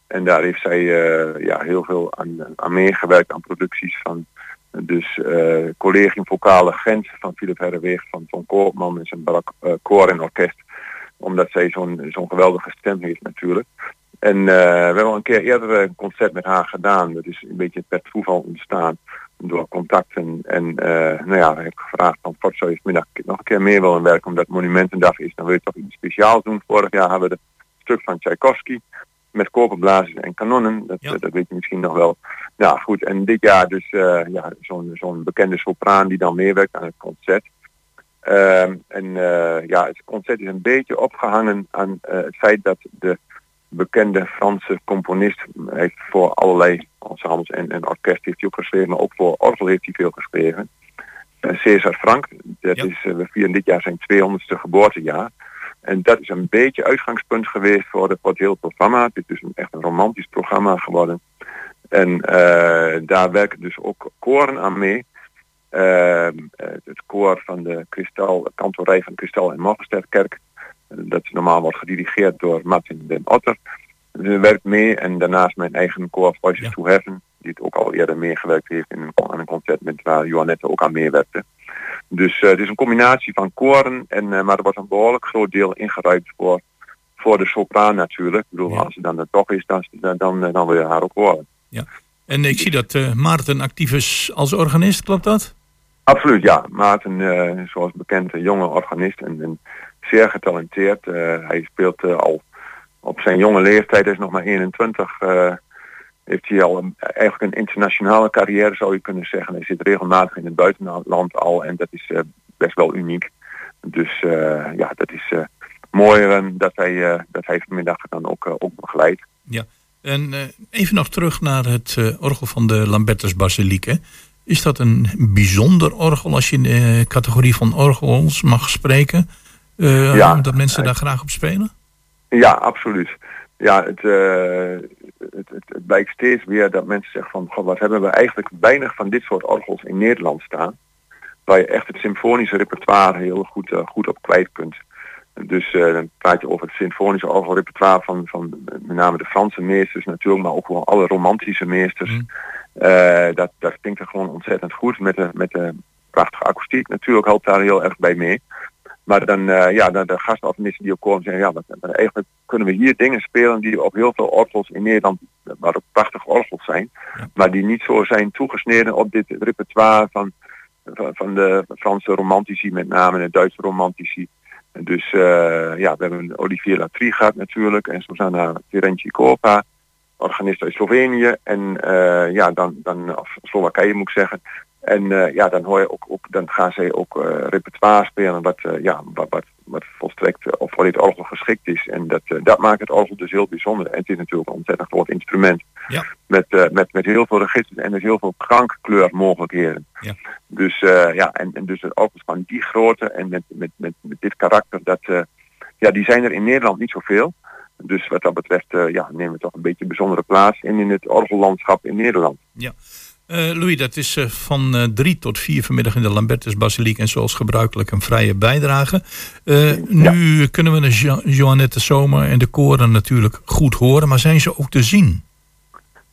En daar heeft zij uh, ja, heel veel aan, aan meegewerkt, aan producties van dus uh, Collegium Vocale Gent van Philip Herrewegen, van Tom Koopman en zijn barok koor en orkest. Omdat zij zo'n zo'n geweldige stem heeft natuurlijk. En we hebben al een keer eerder een concert met haar gedaan. Dat is een beetje per toeval ontstaan door contacten. En uh, nou ja, ik heb gevraagd van Fort zou je vanmiddag nog een keer meer willen werken omdat Monumentendag is. Dan wil je toch iets speciaals doen. Vorig jaar hebben we het stuk van Tchaikovsky met koperblazers en kanonnen. Dat, ja. dat weet je misschien nog wel. Ja goed, en dit jaar dus uh, ja, zo'n zo'n bekende sopraan die dan meewerkt aan het concert. Uh, en uh, ja, het concert is een beetje opgehangen aan het feit dat de bekende Franse componist heeft voor allerlei ensembles en, en orkest heeft hij ook geschreven, maar ook voor orgel heeft hij veel geschreven. Uh, César Frank, dat ja. is, uh, we vieren dit jaar zijn 200ste geboortejaar. En dat is een beetje uitgangspunt geweest voor, de, voor het hele programma. Het is dus een, echt een romantisch programma geworden. En uh, daar werken dus ook koren aan mee. het koor van de Kristal, kantorij van Kristal en Morgensterkerk dat normaal wordt gedirigeerd door Martin den Otter. Ze werkt mee en daarnaast mijn eigen koor Voices ja. to Heaven, die het ook al eerder meegewerkt heeft in een, aan een concert met waar Joannette ook aan meewerkte. Dus uh, het is een combinatie van koren, en, uh, maar er wordt een behoorlijk groot deel ingeruimd voor, voor de sopraan natuurlijk. Ik bedoel, ja. als ze dan er toch is, dan, dan, dan, dan wil je haar ook horen. Ja. En ik zie dat uh, Maarten actief is als organist, klopt dat? Absoluut, ja. Maarten, zoals bekend, een jonge organist en, en zeer getalenteerd. Uh, hij speelt uh, al op zijn jonge leeftijd, hij is nog maar 21, uh, heeft hij al een, eigenlijk een internationale carrière zou je kunnen zeggen. Hij zit regelmatig in het buitenland al en dat is best wel uniek. Dus ja, dat is mooi dat, hij, dat hij vanmiddag dan ook, ook begeleidt. Ja, en even nog terug naar het orgel van de Lambertus Basiliek. Is dat een bijzonder orgel als je in de categorie van orgels mag spreken? Uh, ja, dat mensen daar graag op spelen? Ja, absoluut. Ja, het, uh, het, het, het, blijkt steeds weer dat mensen zeggen van, god, wat hebben we eigenlijk weinig van dit soort orgels in Nederland staan. Waar je echt het symfonische repertoire heel goed, uh, goed op kwijt kunt. Dus dan praat je over het symfonische orgelrepertoire van, van met name de Franse meesters natuurlijk, maar ook gewoon alle romantische meesters. Mm. dat, dat klinkt er gewoon ontzettend goed met de, met de prachtige akoestiek. Natuurlijk helpt daar heel erg bij mee. Maar dan, uh, ja, de, de gastorganisten die ook komen zeggen, ja, maar, eigenlijk kunnen we hier dingen spelen die op heel veel orgels in Nederland, waar ook prachtige orgels zijn, ja. maar die niet zo zijn toegesneden op dit repertoire van, van, van de Franse romantici, met name de Duitse romantici. Dus uh, ja, we hebben Olivier Latrie gehad natuurlijk en Susanna Terencikova, organist uit Slovenië en uh, ja, dan, dan of Slowakije moet ik zeggen. En uh, ja, dan hoor je ook, ook dan gaan ze ook uh, repertoire spelen wat, uh, ja, wat, wat, wat volstrekt of voor dit orgel geschikt is. En dat, dat maakt het orgel dus heel bijzonder. En het is natuurlijk een ontzettend groot instrument. Ja. Met, met, met heel veel registers en dus heel veel krankkleurmogelijkheden. Ja. Dus ja, en, en dus het orgel van die grootte en met, met, met, met dit karakter, dat, ja, die zijn er in Nederland niet zoveel. Dus wat dat betreft ja, nemen we toch een beetje bijzondere plaats in, in het orgellandschap in Nederland. Ja. Eh, Louis, dat is eh, van eh, drie tot vier vanmiddag in de Lambertus Basiliek. En zoals gebruikelijk een vrije bijdrage. Nu kunnen we de Jo- Joannette Zomer en de koren natuurlijk goed horen. Maar zijn ze ook te zien?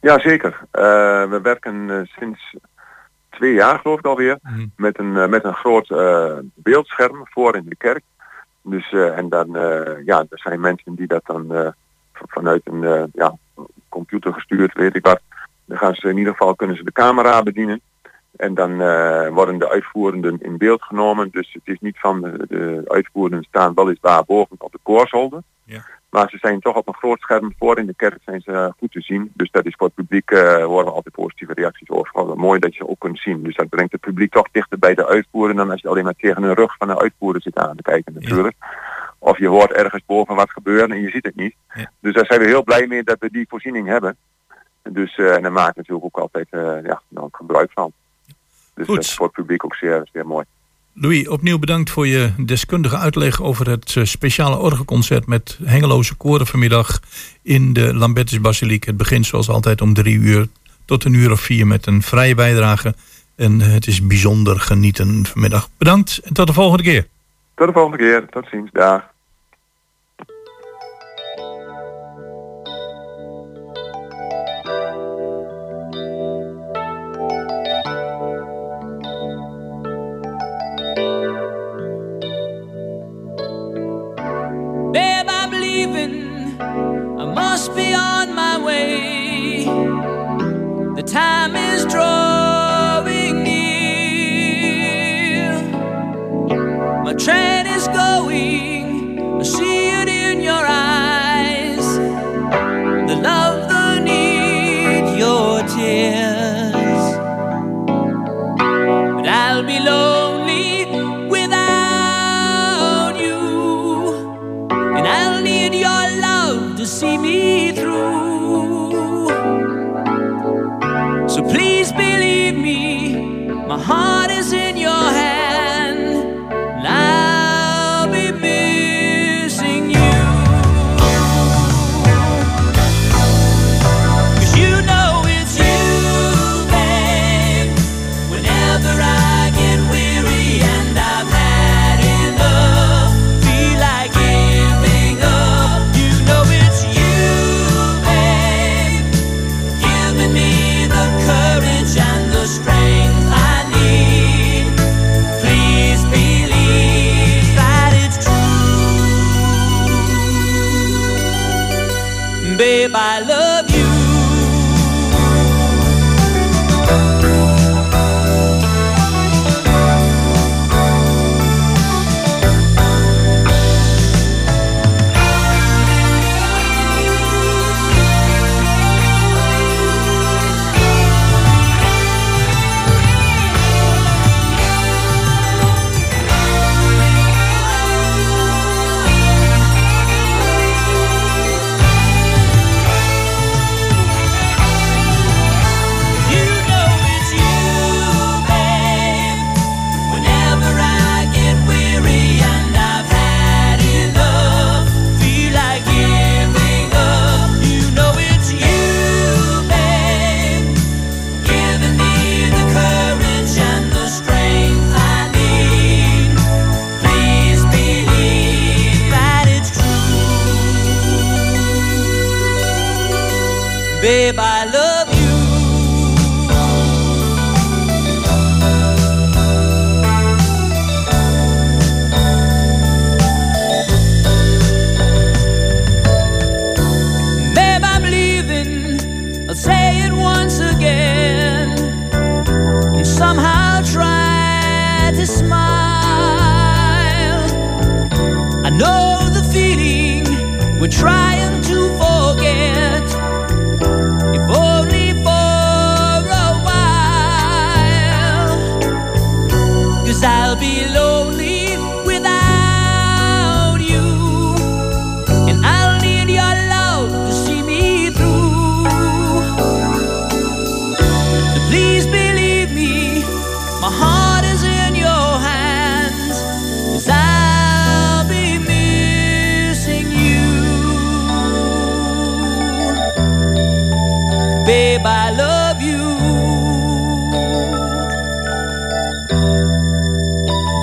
Ja, zeker. We werken sinds twee jaar geloof ik alweer met een, met een groot beeldscherm voor in de kerk. Dus en dan ja, er zijn mensen die dat dan vanuit een ja, computer gestuurd, weet ik wat. Dan gaan ze in ieder geval kunnen ze de camera bedienen. En dan eh, worden de uitvoerenden in beeld genomen. Dus het is niet van de, de uitvoerenden staan weliswaar boven op de koorzolder. Maar ze zijn toch op een groot scherm voor in de kerk zijn ze eh, goed te zien. Dus dat is voor het publiek eh horen we altijd positieve reacties over. Mooi dat je ook kunt zien. Dus dat brengt het publiek toch dichter bij de uitvoerder dan als je alleen maar tegen de rug van de uitvoerder zit aan te kijken natuurlijk. Of je hoort ergens boven wat gebeuren en je ziet het niet. Dus daar zijn we heel blij mee dat we die voorziening hebben. Dus eh, en daar we natuurlijk ook altijd eh, ja, dan gebruik van. Dus dat is voor het publiek ook zeer, zeer mooi. Louis, opnieuw bedankt voor je deskundige uitleg over het eh, speciale orgelconcert met Hengeloze koren vanmiddag in de Lambertus Basiliek. Het begint zoals altijd om drie uur tot een uur of vier met een vrije bijdrage. En eh, het is bijzonder genieten vanmiddag. Bedankt en tot de volgende keer. Tot de volgende keer. Tot ziens. Dag. On my way. The time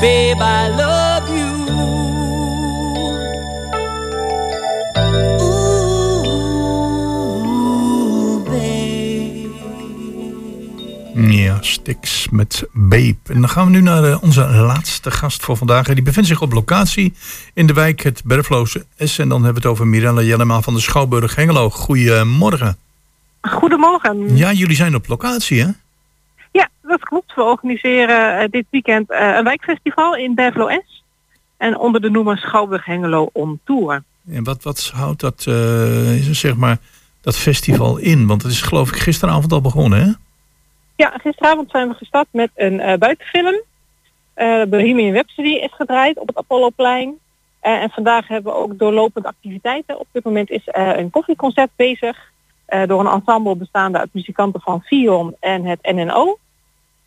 I love you. Ooh, babe. Ja, Stix met Babe. En dan gaan we nu naar eh, onze laatste gast voor vandaag. Die bevindt zich op locatie in de wijk het Berfloze S. En dan hebben we het over Mirella Jellema van de Schouwburg Hengelo. Goedemorgen. Goedemorgen. Ja, jullie zijn op locatie hè? Dat klopt. We organiseren eh, dit weekend eh, een wijkfestival in Bervlo S. En onder de noemer Schouwburg Hengelo on Tour. En wat, wat houdt dat, eh, zeg maar, dat festival in? Want het is geloof ik gisteravond al begonnen hè? Ja, gisteravond zijn we gestart met een eh, buitenfilm. Eh Bohemian Rhapsody is gedraaid op het Apolloplein. Eh, en vandaag hebben we ook doorlopende activiteiten. Op dit moment is er een koffieconcert bezig. door een ensemble bestaande uit muzikanten van Fion en het NNO.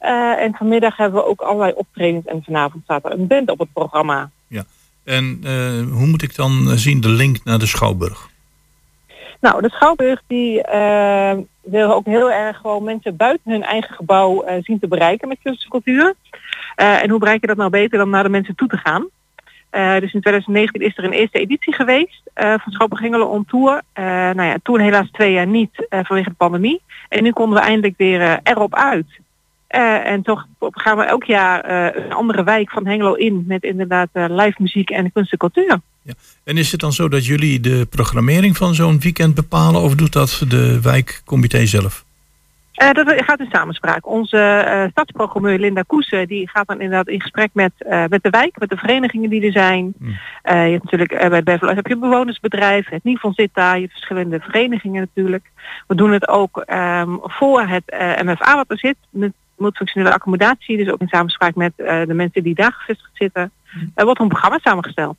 Eh, en vanmiddag hebben we ook allerlei optredens en vanavond staat er een band op het programma. En eh, hoe moet ik dan eh, zien de link naar de Schouwburg? Nou, de Schouwburg die wil ook heel erg gewoon mensen buiten hun eigen gebouw zien te bereiken met kunst en cultuur. En hoe bereik je dat nou beter dan naar de mensen toe te gaan? Dus in 2019 is er een eerste editie geweest van Schouwburg Hengelo on Tour. Nou ja, toen helaas twee jaar niet vanwege de pandemie. En nu konden we eindelijk weer erop uit. Eh, en toch gaan we elk jaar eh, een andere wijk van Hengelo in met inderdaad eh, live muziek en kunst en cultuur. En is het dan zo dat jullie de programmering van zo'n weekend bepalen of doet dat de wijkcomité zelf? Dat gaat in samenspraak. Onze stadsprogrammeur Linda Koesen die gaat dan inderdaad in gesprek met, met de wijk, met de verenigingen die er zijn. Eh, je hebt natuurlijk bij Beverly heb je een bewonersbedrijf, het Nivon zit daar, je hebt verschillende verenigingen natuurlijk. We doen het ook ehm, voor het MFA wat er zit, met multifunctionele accommodatie, dus ook in samenspraak met eh, de mensen die daar gevestigd zitten. Er wordt een programma samengesteld.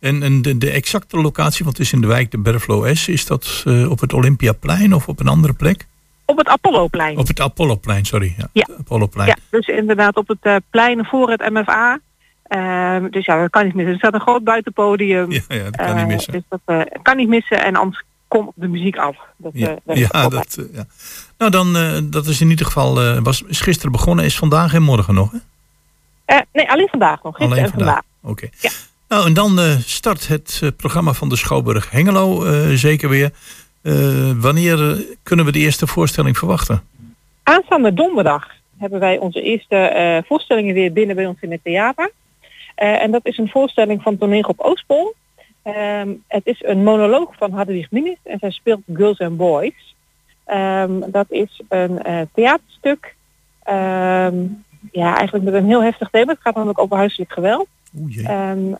En, en de, de exacte locatie, want het is in de wijk de Berflo S, is dat eh, op het Olympiaplein of op een andere plek? Op het Apolloplein. Op het Apolloplein, sorry. Ja, Ja. Apolloplein. Ja, dus inderdaad op het eh, plein voor het MFA. Ehm, dus ja, dat kan niet missen. Er staat een groot buitenpodium. Ja, ja, dat kan niet missen. Dus dat kan niet missen en anders komt de muziek af. Dat, Ja, eh, is ja, dat, eh, ja. Nou, dan, eh, dat is in ieder geval, was, is gisteren begonnen, is vandaag en morgen nog, hè? nee, alleen vandaag nog. Gisteren Alleen en vandaag. Oké. Nou, en dan start het programma van de Schouwburg Hengelo zeker weer. Wanneer kunnen we de eerste voorstelling verwachten? Aanstaande donderdag hebben wij onze eerste voorstellingen weer binnen bij ons in het theater. En dat is een voorstelling van toneelgroep Oostpol. Ehm, het is een monoloog van Hadewig Minis en zij speelt Girls and Boys. Ehm, dat is een eh, theaterstuk. Ehm, ja, eigenlijk met een heel heftig thema. Het gaat namelijk over huiselijk geweld.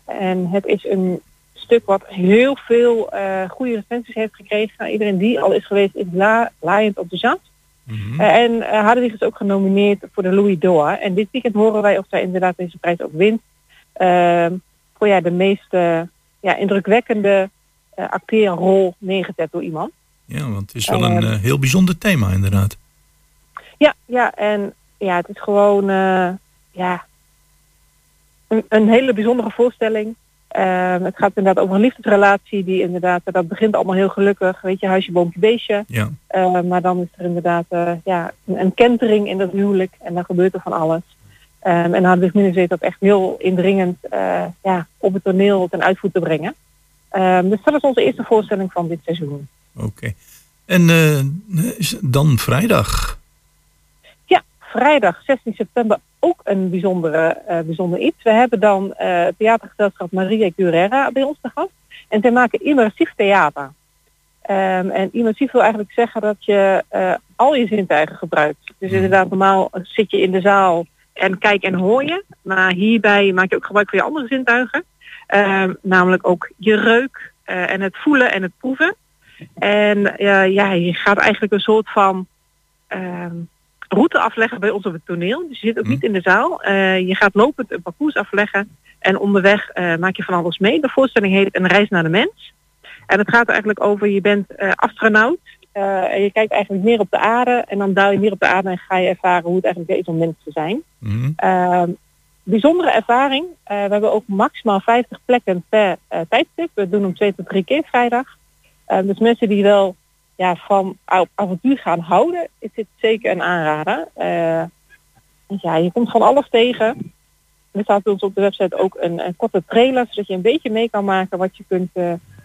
En het is een stuk wat heel veel eh, goede recensies heeft gekregen. Nou, iedereen die al is geweest is la laaiend enthousiast. Eh, en uh, Hadewig is ook genomineerd voor de Louis d'Or. En dit weekend horen wij of zij inderdaad deze prijs ook wint. Voor ja, de meest eh, ja, indrukwekkende uh, acteerrol neergezet door iemand. Ja, want het is wel een Ehm. eh, heel bijzonder thema inderdaad. Ja, ja, en ja, het is gewoon eh, ja, een, een hele bijzondere voorstelling. Ehm, het gaat inderdaad over een liefdesrelatie die inderdaad, dat begint allemaal heel gelukkig, weet je, huisje, boompje, beestje. Ja. Eh, maar dan is er inderdaad ja, een, een kentering in dat huwelijk en dan gebeurt er van alles. Ehm, en Hadwig Minus weet dat echt heel indringend eh, ja, op het toneel ten uitvoer te brengen. Ehm, dus dat is onze eerste voorstelling van dit seizoen. Oké. En eh, dan vrijdag. Ja, vrijdag 16 september ook een bijzondere, eh, bijzonder iets. We hebben dan het theatergezelschap Maria Guerrera bij ons te gast. En zij maken immersief theater. Ehm, en immersief wil eigenlijk zeggen dat je al je zintuigen gebruikt. Dus inderdaad, normaal zit je in de zaal en kijk en hoor je. Maar hierbij maak je ook gebruik van je andere zintuigen. Ehm, namelijk ook je reuk eh, en het voelen en het proeven. En ja, je gaat eigenlijk een soort van ehm, route afleggen bij ons op het toneel. Dus je zit ook niet in de zaal. Eh, je gaat lopend een parcours afleggen. En onderweg eh, maak je van alles mee. De voorstelling heet Een reis naar de mens. En het gaat eigenlijk over, je bent astronaut. Eh, en je kijkt eigenlijk meer op de aarde. En dan daal je meer op de aarde en ga je ervaren hoe het eigenlijk is om mens te zijn. Ehm, bijzondere ervaring. Eh, we hebben ook maximaal 50 plekken per eh, tijdstip. We doen hem twee tot drie keer vrijdag. Eh, dus mensen die wel ja, van op avontuur gaan houden, is dit zeker een aanrader. Ja, je komt van alles tegen. er staat bij ons op de website ook een, een korte trailer, zodat je een beetje mee kan maken wat je kunt,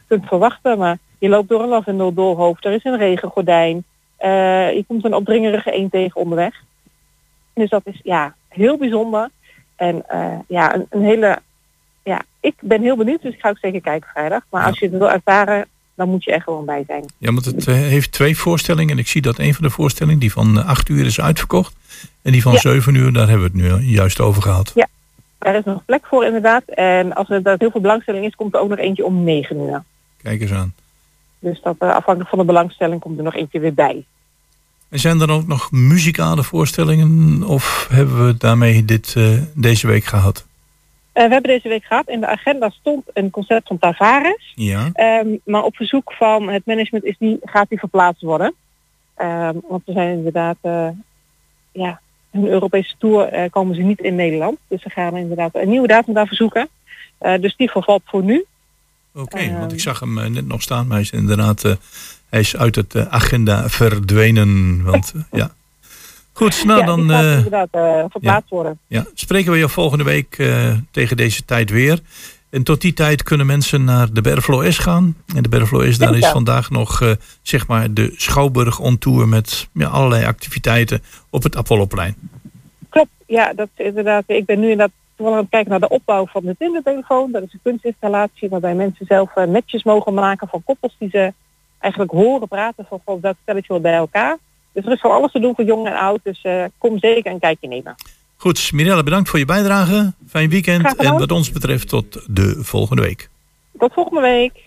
kunt verwachten. Maar je loopt door een lavendeldoolhoofd, er is een regengordijn, eh, je komt een opdringerige eend tegen onderweg. Dus dat is ja, heel bijzonder. En eh, ja, een, een hele, ja, ik ben heel benieuwd, dus ik ga ook zeker kijken vrijdag. Maar als je het wil ervaren, dan moet je er gewoon bij zijn. Ja, want het eh, heeft twee voorstellingen. En ik zie dat een van de voorstellingen, die van 8 uur is uitverkocht. En die van Ja. 7 uur, daar hebben we het nu juist over gehad. Ja, daar is nog plek voor inderdaad. En als er daar heel veel belangstelling is, komt er ook nog eentje om 9 uur. Kijk eens aan. Dus dat eh, afhankelijk van de belangstelling komt er nog eentje weer bij. En zijn er ook nog muzikale voorstellingen? Of hebben we daarmee dit eh, deze week gehad? Eh, we hebben deze week gehad, in de agenda stond een concert van Tavares. Ja. Ehm, maar op verzoek van het management is die, gaat die verplaatst worden. Ehm, want we zijn inderdaad, eh, ja, hun Europese tour komen ze niet in Nederland. Dus ze gaan inderdaad een nieuwe datum daar verzoeken. Dus die vervalt voor nu. Oké, want ik zag hem eh, net nog staan. Maar hij is inderdaad eh, hij is uit het eh, agenda verdwenen. Want ja. Goed, nou ja, dan inderdaad verplaatst worden. ja, spreken we je volgende week tegen deze tijd weer. En tot die tijd kunnen mensen naar de Berflo S gaan. En de Berflo S, daar is vandaag nog zeg maar de Schouwburg on tour met ja, allerlei activiteiten op het Apolloplein. Klopt, ja, dat is inderdaad. Ik ben nu inderdaad aan het kijken naar de opbouw van de Tindertelefoon. Dat is een kunstinstallatie waarbij mensen zelf eh, netjes mogen maken van koppels die ze eigenlijk horen praten van, van welk stelletje hoort bij elkaar. Dus er is van alles te doen voor jong en oud. Dus eh, kom zeker een kijkje nemen. Goed, Mirella, bedankt voor je bijdrage. Fijn weekend. En wat ons betreft tot de volgende week. Tot volgende week.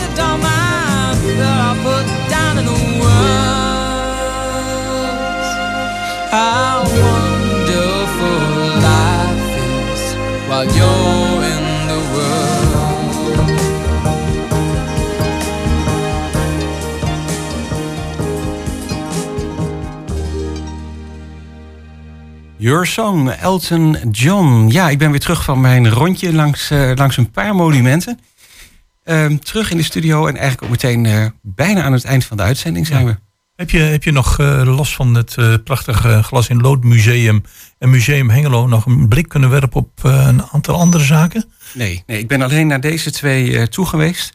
Your Song, Elton John. Ja, ik ben weer terug van mijn rondje langs, eh, langs een paar monumenten. Ehm, terug in de studio en eigenlijk ook meteen eh, bijna aan het eind van de uitzending zijn we. Heb je, heb je nog eh, los van het eh, prachtige Glas in Lood Museum en Museum Hengelo nog een blik kunnen werpen op een aantal andere zaken? Nee, nee, ik ben alleen naar deze twee toe geweest.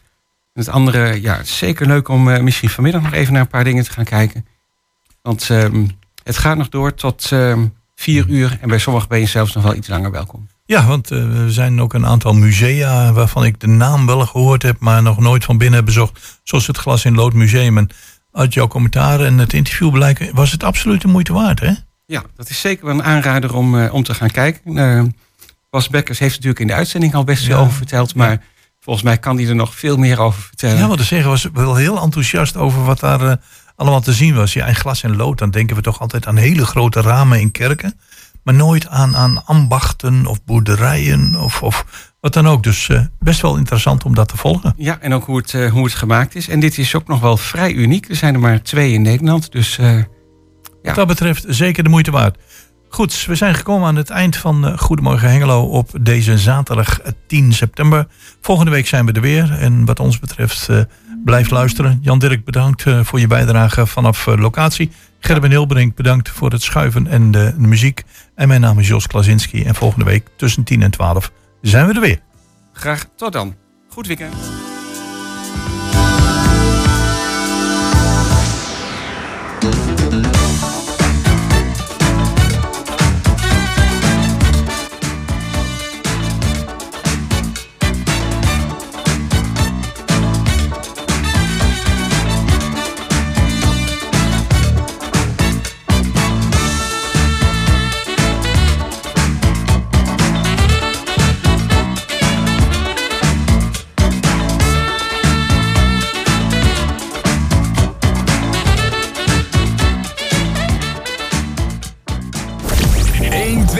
En het andere, ja, het is zeker leuk om misschien vanmiddag nog even naar een paar dingen te gaan kijken. Want ehm, het gaat nog door tot ehm, vier uur. En bij sommigen ben je zelfs nog wel iets langer welkom. Ja, want eh, er zijn ook een aantal musea waarvan ik de naam wel gehoord heb, maar nog nooit van binnen heb bezocht. Zoals het Glas in Lood Museum. En uit jouw commentaar en het interview blijken, was het absoluut de moeite waard, hè? Ja, dat is zeker wel een aanrader om, eh, om te gaan kijken. Eh, Bas Bekkers heeft natuurlijk in de uitzending al best veel Ja, over verteld. Maar volgens mij kan hij er nog veel meer over vertellen. Ja, wat te zeggen was wel heel enthousiast over wat daar allemaal te zien was. Ja, en glas en lood, dan denken we toch altijd aan hele grote ramen in kerken. Maar nooit aan, aan ambachten of boerderijen of, of wat dan ook. Dus eh, best wel interessant om dat te volgen. Ja, en ook hoe het, eh, hoe het gemaakt is. En dit is ook nog wel vrij uniek. Er zijn er maar twee in Nederland. Dus eh, Wat dat betreft zeker de moeite waard. Goed, we zijn gekomen aan het eind van Goedemorgen Hengelo op deze zaterdag eh, 10 september. Volgende week zijn we er weer. En wat ons betreft blijf luisteren. Jan Dirk, bedankt voor je bijdrage vanaf locatie. Gerben Hilbrink, bedankt voor het schuiven en de, de muziek. En mijn naam is Jos Klasinski. En volgende week tussen 10 en 12 zijn we er weer. graag tot dan. Goed weekend.